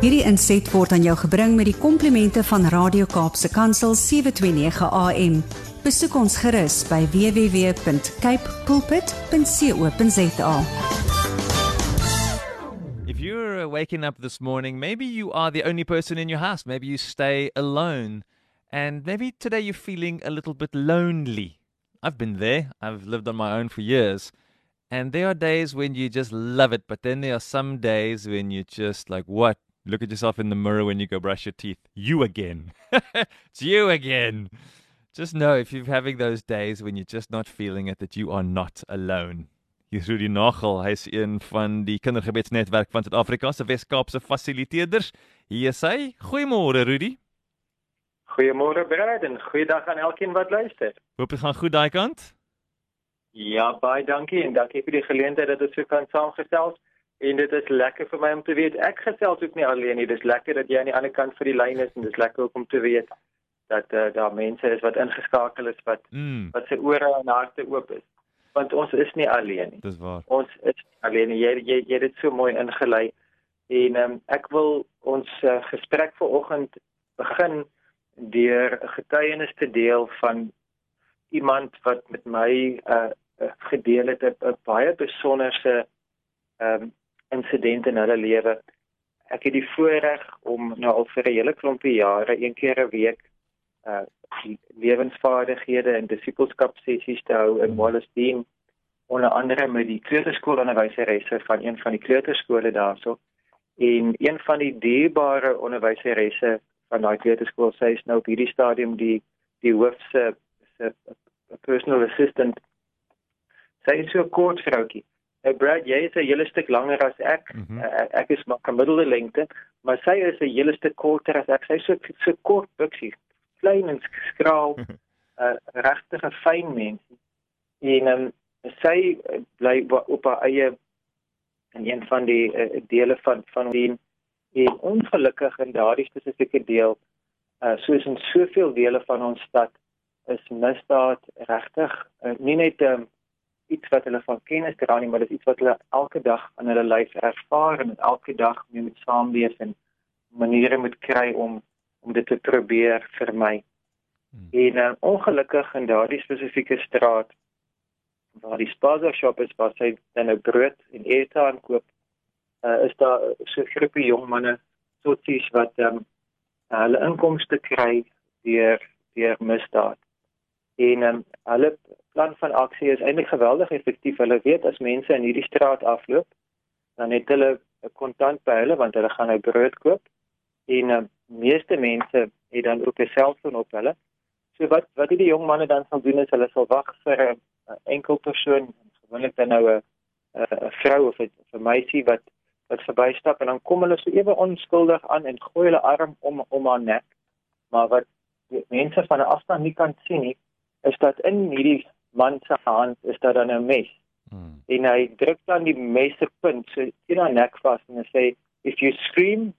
Hierdie inset word aan jou gebring met die komplimente van Radio Kaapse Kansel 729 AM. Besoek ons gerus by www.cape pulpit.co.za. If you're waking up this morning, maybe you are the only person in your house. Maybe you stay alone. And maybe today you're feeling a little bit lonely. I've been there. I've lived on my own for years. And there are days when you just love it, but then there are some days when you just like, what? Look at yourself in the mirror when you go brush your teeth. You again. it's you again. Just know if you're having those days when you're just not feeling it, that you are not alone. Hier's Rudy Nagel, hy's een van die kindergebedsnetwerk van Suid-Afrika se Wes-Kaapse fasiliteerders. Hier is hy. Goeiemôre Rudy. Goeiemôre Brad en goeiedag aan elkeen wat luister. Hoop dit gaan goed daai kant. Ja, baie dankie en dankie vir die geleentheid dat ons so kan saamgesels. En dit is lekker vir my om te weet ek gesels ook nie alleen nie. Dis lekker dat jy aan die ander kant vir die lyn is en dis lekker ook om te weet dat uh, daar mense is wat ingeskakel is wat Mm, wat se ore en harte oop is. Want ons is nie alleen nie. dis waar. Ons is alleen. Jy jy jy het dit so mooi ingelei. En um, ek wil ons uh, gesprek vanoggend begin deur 'n getuienis te deel van iemand wat met my uh, uh gedeel het 'n baie besonderse ehm um, insident in hulle lewe. Ek het die voorreg om nou al vir 'n hele klompie jare een keer 'n week uh lewensvaardighede en disipelskap sessies te hou in Wallacedine onder andere met die kleuterskoolonderwyseresse van een van die kleuterskole daarso. En een van die dierbare onderwyseresse van daai kleuterskool sê is nou op hierdie stadium die die hoof se se personal assistant. Sy is so kort vroutjie. Nou Brad, jy is 'n hele stuk langer as ek. Mm -hmm. Ek is maar gemiddelde lengte, maar sy is 'n hele stuk korter as ek. Sy is so so kort buksie, klein en skraal, 'n uh, regtig 'n fyn mens. En um, sy uh, bly op haar eie in een van die uh, dele van van die en ongelukkig in daardie spesifieke deel uh, soos in soveel dele van ons stad is misdaad regtig uh, nie net um, iets wat hulle van kennis dra nie, maar dit is iets wat hulle elke dag aan hulle lyf ervaar en elke dag mee moet saamleef en maniere moet kry om om dit te probeer vermy. Hmm. En uh, ongelukkig in daardie spesifieke straat waar die spaza shop is waar sy dan 'n brood en ete aankoop, uh, is daar so 'n groepie jong manne sotsies wat ehm um, hulle inkomste kry deur deur misdaad. En um, hulle plan van aksie is eintlik geweldig effektief. Hulle weet as mense in hierdie straat afloop, dan het hulle 'n kontant by hulle want hulle gaan nou brood koop. En ehm meeste mense het dan ook 'n selfoon op hulle. So wat wat die jong manne dan sal doen is hulle sal wag vir 'n 'n enkel persoon, gewoonlik dan nou 'n 'n vrou of 'n meisie wat wat verbystap en dan kom hulle so ewe onskuldig aan en gooi hulle arm om om haar nek. Maar wat mense van 'n afstand nie kan sien nie, is dat in hierdie man se hand is daar dan 'n mes Mm. en hy druk dan die mes se punt so in haar nek vas en hy sê if you scream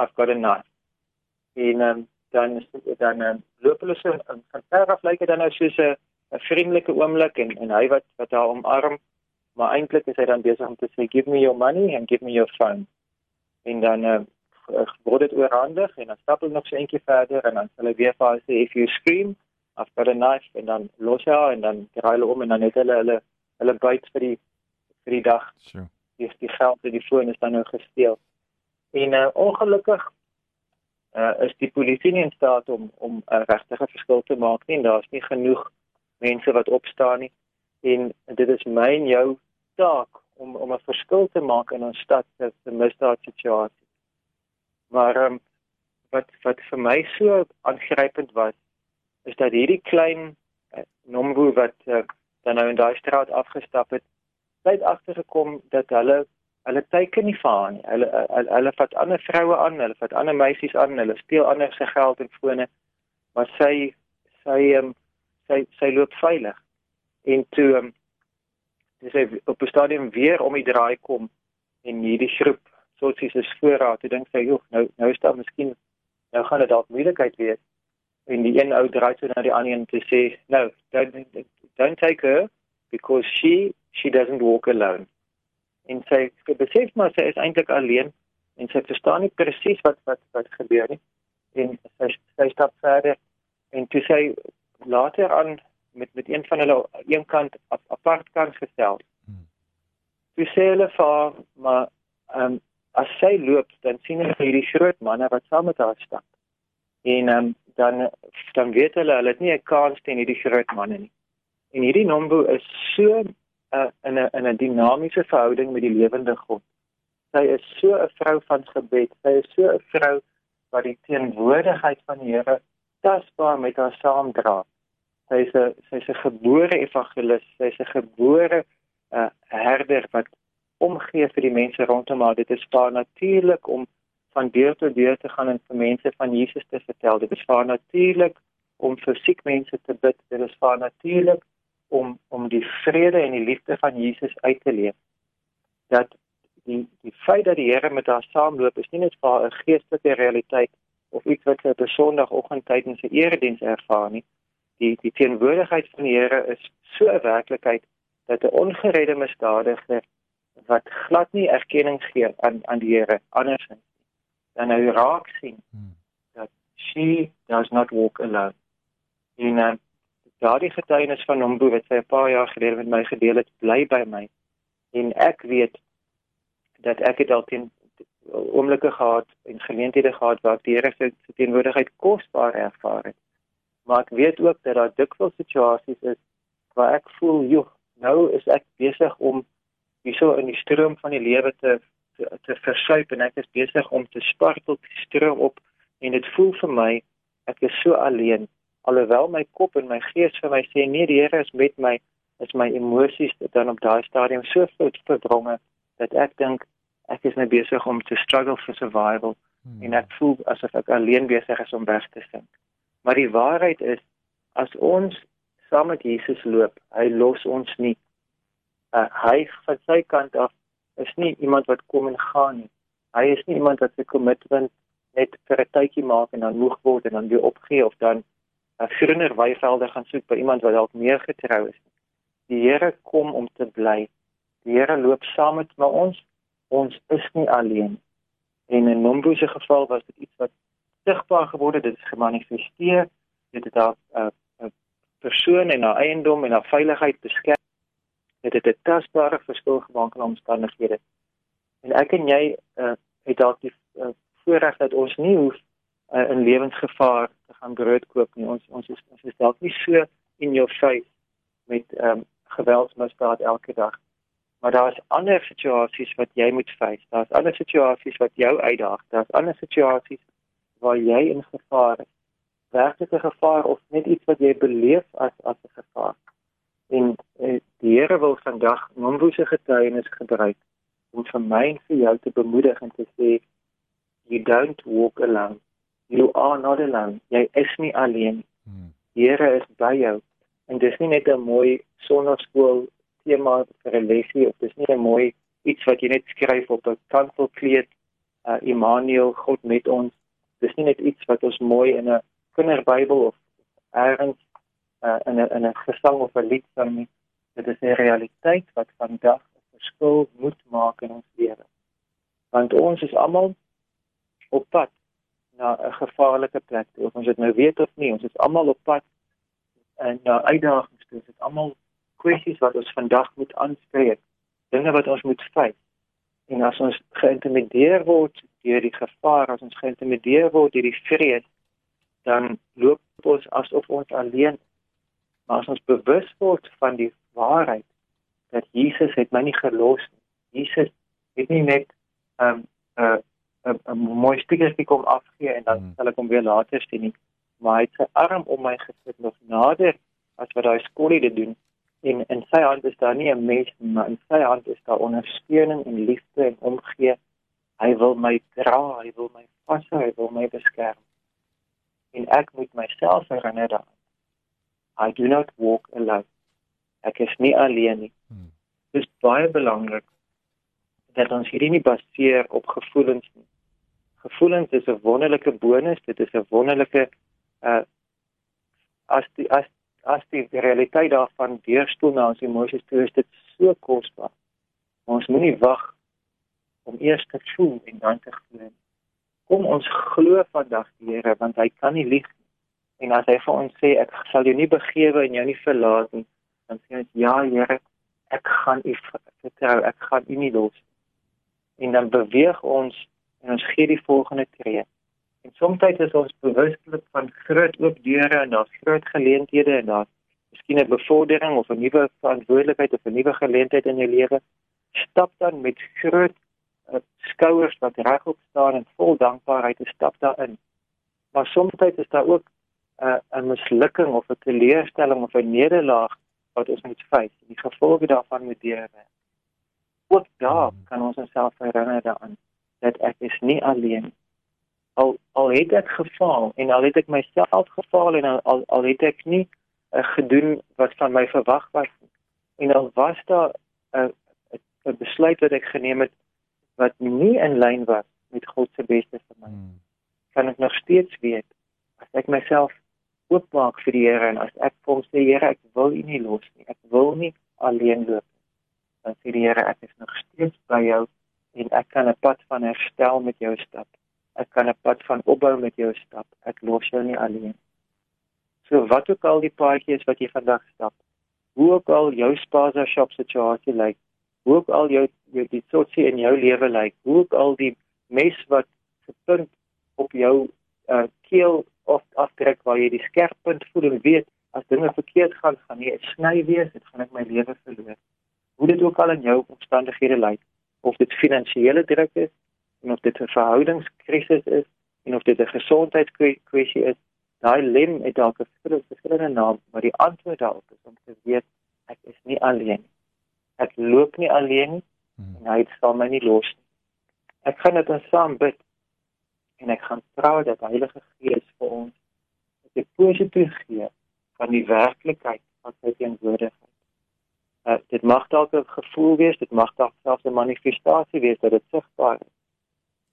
I've got a knife. En um, dan is- dan um, loop hulle so um, van ver af lyk dit dan nou soos 'n 'n vriendelike oomblik en en hy wat wat haar omarm, maar eintlik is hy dan besig om te sê give me your money and give me your phone. En dan uh, word dit oorhandig en dan stap hulle nog so eentjie verder en dan sal hy weer vir haar sê if you scream I've got a knife en dan los hy haar en dan draai hulle om en dan het hulle hulle hulle byt vir die vir die dag Sure. die die geld en die foon is dan nou gesteel. En uh, ongelukkig uh, is die polisie nie in staat om om 'n uh, regtige verskil te maak nie. en Daar's nie genoeg mense wat opstaan nie. En dit is my en jou taak om om 'n verskil te maak in ons stad se misdaadsituasie. Maar um, wat wat vir my so aangrypend was is dat hierdie klein uh, nomboer wat uh, dan nou in daai straat afgestap het, het agtergekom dat hulle hulle teiken nie vir haar nie. Hulle hulle, hulle vat ander vroue aan, hulle vat ander meisies aan, hulle steel ander se geld en fone. Maar sy sy um, sy sy loop veilig. En toe um, dis hy op 'n stadium weer om die draai kom en hierdie groep sotsies is voor haar. Toe dink sy, "Joh, nou nou is daar miskien nou gaan dit dalk moeilikheid wees." En die een ou draai toe na die ander een te sê, "No, don't don't take her because she she doesn't walk alone." En sy besef maar sy is eintlik alleen en sy verstaan nie presies wat wat wat gebeur nie en sy sy stap verder en toe sy later aan met met een van hulle een kant ap, apart kan gestel. Hmm. Toe sê hulle vir maar ehm um, as sy loop dan sien hulle hierdie groot manne wat saam met haar stap. En ehm um, dan dan weet hulle hulle het nie 'n kans teen hierdie groot manne nie. En hierdie Nombo is so uh, in 'n in 'n dinamiese verhouding met die lewende God. Sy is so 'n vrou van gebed. Sy is so 'n vrou wat die teenwoordigheid van die Here tasbaar met haar saamdra. Sy is 'n sy is 'n gebore evangelis. Sy is 'n gebore uh, herder wat omgee vir die mense rondom haar. Dit is baie natuurlik om van deur tot deur te gaan en vir mense van Jesus te vertel. Dit is baie natuurlik om vir siek mense te bid. Dit is baie natuurlik om om die vrede en die liefde van Jesus uit te leef. Dat die die feit dat die Here met haar saamloop is nie net vir 'n geestelike realiteit of iets wat sy op 'n Sondagoggend tydens 'n erediens ervaar nie. Die die teenwoordigheid van die Here is so 'n werklikheid dat 'n ongeredde misdadiger wat glad nie erkenning gee aan aan die Here andersins dan hy raak sien hmm. dat she does not walk alone. En uh, daardie getuienis van hom wat sy 'n paar jaar gelede met my gedeel het, bly by my. En ek weet dat ek dit altyd oomblikke gehad en geleenthede gehad waar die Here se teenwoordigheid kosbaar ervaar het. Maar ek weet ook dat daar dikwels situasies is waar ek voel, "Joe, nou is ek besig om hierso in die stroom van die lewe te te, te versuip en ek is besig om te spartel te stroom op en dit voel vir my ek is so alleen alhoewel my kop en my gees vir my sê nee die Here is met my is my emosies dan op daai stadium so verdronge dat ek dink ek is net besig om te struggle for survival hmm. en ek voel asof ek alleen besig is om weg te sink maar die waarheid is as ons saam met Jesus loop hy los ons nie uh, hy van sy kant af is nie iemand wat kom en gaan nie hy is nie iemand wat sy kommitment net vir 'n tydjie maak en dan moeg word en dan weer opgee of dan groener weivelde gaan soek by iemand wat dalk meer getrou is. Die Here kom om te bly. Die Here loop saam met ons. Ons is nie alleen. En in Nombo se geval was dit iets wat sigbaar geword het, dit is gemanifesteer. Dit het daar 'n uh, 'n persoon en haar eiendom en haar veiligheid beskerm. Dit het 'n tasbare verskil gemaak in omstandighede. En ek en jy uh, het dalk die uh, voorreg dat ons nie hoef uh, in lewensgevaar te gaan brood koop nie. Ons ons is ons is dalk nie so in jou face met ehm um, geweldsmisdaad elke dag. Maar daar is ander situasies wat jy moet face. Daar's ander situasies wat jou uitdaag. Daar's ander situasies waar jy in gevaar is. Werklike gevaar of net iets wat jy beleef as as 'n gevaar. En uh, die Here wil vandag nomboese getuienis gebruik om vir my en vir jou te bemoedig en te sê you don't walk alone you are not alone. Jy is nie alleen. Hmm. Die Here is by jou. En dis nie net 'n mooi sonnaskool tema vir 'n lesie of dis nie 'n mooi iets wat jy net skryf op 'n kantelkleed. Uh Immanuel, God met ons. Dis nie net iets wat ons mooi in 'n kinderbybel of ergens uh in 'n in 'n gesang of 'n lied sing nie. Dit is 'n realiteit wat vandag 'n verskil moet maak in ons lewe. Want ons is almal op pad na 'n gevaarlike plek toe. Of ons dit nou weet of nie, ons is almal op pad en na uitdagings toe. Dit is almal kwessies wat ons vandag moet aanspreek. Dinge wat ons moet vyf. En as ons geïntimideer word deur die gevaar, as ons geïntimideer word deur die vrees, dan loop ons asof ons alleen maar as ons bewus word van die waarheid dat Jesus het my nie gelos nie. Jesus het nie net 'n um, 'n uh, 'n mooi spiegeltjie kom afgee en dan hmm. sal ek hom weer later sien nie. Maar hy het sy arm om my gesit nog nader as wat daai skollie dit doen. En in sy hand is daar nie 'n mes nie, maar in sy hand is daar ondersteuning en liefde en omgee. Hy wil my dra, hy wil my vashou, hy wil my beskerm. En ek moet myself herinner dat I do not walk alone. Ek is nie alleen nie. Hmm. Dit is baie belangrik dat ons hierdie nie baseer op gevoelens nie gevoelens is 'n wonderlike bonus, dit is 'n wonderlike uh as die as as die realiteit daarvan weerstoel na ons emosies toe is dit so kosbaar. Ons moenie wag om eers te voel en dan te glo. Kom ons glo vandag die Here want hy kan nie lieg. En as hy vir ons sê ek sal jou nie begewe en jou nie verlaat nie, dan sê ons ja Here, ek gaan u vertrou, ek gaan u nie los nie. En dan beweeg ons en ons gee die volgende tree. En soms is ons bewustelik van groot oop deure en daar's groot geleenthede en daar's miskien 'n bevordering of 'n nuwe verantwoordelikheid of 'n nuwe geleentheid in jou lewe. Stap dan met groot uh, skouers wat regop staan en vol dankbaarheid te stap daarin. Maar soms is daar ook 'n 'n mislukking of 'n teleurstelling of 'n nederlaag wat ons moet face. Die gevolge daarvan moet deur. Ook daar hmm. kan ons onsself herinner daaraan dat ek is nie alleen nie al al het ek gefaal en al het ek myself gefaal en al al, al het ek nie uh, gedoen wat van my verwag was en al was daar 'n uh, 'n besluit wat ek geneem het wat nie in lyn was met God se beste vir my hmm. kan ek nog steeds weet as ek myself oopmaak vir die Here en as ek vir hom sê Here ek wil U nie los nie ek wil nie alleen loop dan sê die Here ek is nog steeds by jou en ek kan 'n pad van herstel met jou stap ek kan 'n pad van opbou met jou stap. Ek los jou nie alleen. So wat ook al die paadjie is wat jy vandag stap, hoe ook al jou spaza shop situasie lyk, hoe ook al jou jou die sotsie in jou lewe lyk, hoe ook al die mes wat gepunt op jou uh, keel of aftrek waar jy die skerp punt voel en weet as dinge verkeerd gaan, gaan jy sny wees, dit gaan ek my lewe verloor. Hoe dit ook al in jou omstandighede lyk, of dit finansiële druk is, en of dit 'n verhoudingskrisis is en of dit 'n gesondheidskwessie is, daai lem het dalk 'n verskillende naam, maar die antwoord daarop is om te weet ek is nie alleen nie. Ek loop nie alleen nie hmm. en hy sal my nie los nie. Ek gaan dit ons saam bid en ek gaan vra dat Heilige Gees vir ons 'n positiewe gee van die werklikheid van sy teenwoordigheid. Uh, dit mag dalk 'n gevoel wees, dit mag dalk selfs 'n manifestasie wees dat dit sigbaar is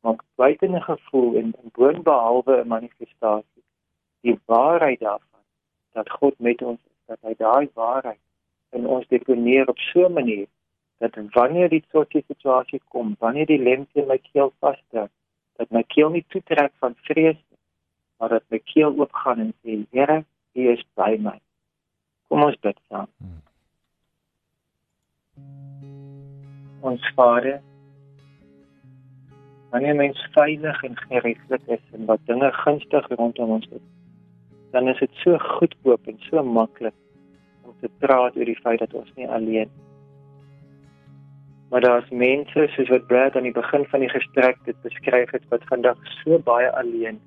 maar buite 'n gevoel en, en boonbehalwe 'n manifestasie die waarheid daarvan dat God met ons is dat hy daai waarheid in ons deponeer op so 'n manier dat wanneer die soortie situasie kom wanneer die lente in my keel vasdruk dat my keel nie toetrek van vrees nie maar dat my keel oopgaan en sê Here U is by my kom ons bid saam hmm. ons Vader wanneer mens veilig en geregtig is en wat dinge gunstig rondom ons is, dan is dit so goedkoop en so maklik om te praat oor die feit dat ons nie alleen maar daar's mense soos wat Brad aan die begin van die gesprek dit beskryf het wat vandag so baie alleen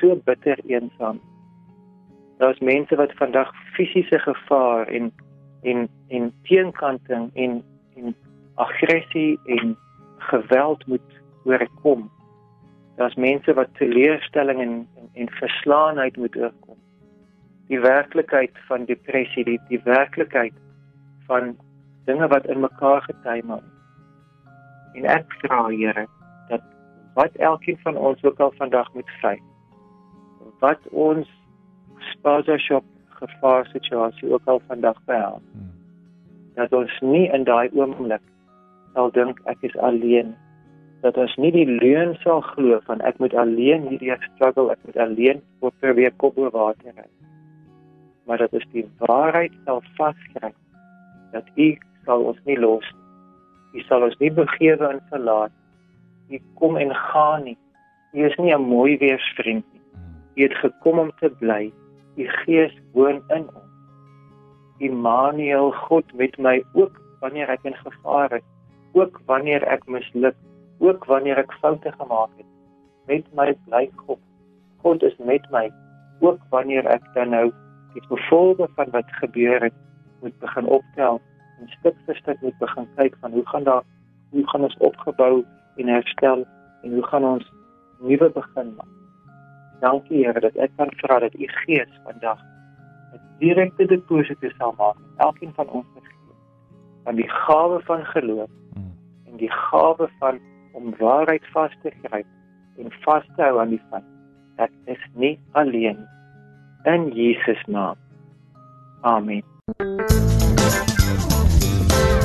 so bitter eensaam daar's mense wat vandag fisiese gevaar en en en teenkanting en en aggressie en geweld moet oorkom. Daar's mense wat teleurstelling en, en en verslaanheid moet oorkom. Die werklikheid van depressie, die die werklikheid van dinge wat in mekaar getuimel. En ek vra Here dat wat elkeen van ons ook al vandag moet vry. Wat ons sponsorship gevaar situasie ook al vandag behels. Hmm. Dat ons nie in daai oomblik sal dink ek is alleen dat ons nie die leuen sal glo van ek moet alleen hierdie struggle, ek moet alleen voor probeer kop oor water ry. Maar dat ons die waarheid sal vaskry dat U sal ons nie los nie. U sal ons nie begewe en verlaat. U kom en gaan nie. U is nie 'n mooi weersvriend nie. U het gekom om te bly. U Gees woon in ons. Immanuel, God met my ook wanneer ek in gevaar is, ook wanneer ek misluk ook wanneer ek foute gemaak het. Met my bly God. God is met my ook wanneer ek dan nou die gevolge van wat gebeur het moet begin optel en stuk vir stuk moet begin kyk van hoe gaan daar hoe gaan ons opgebou en herstel en hoe gaan ons nuwe begin maak. Dankie Here dat ek kan vra dat U Gees vandag 'n direkte deposito sal maak in elkeen van ons se van die gawe van geloof hmm. en die gawe van om waarheid vas te gryp en vas te hou aan die feit dat ek nie alleen in Jesus naam. Amen.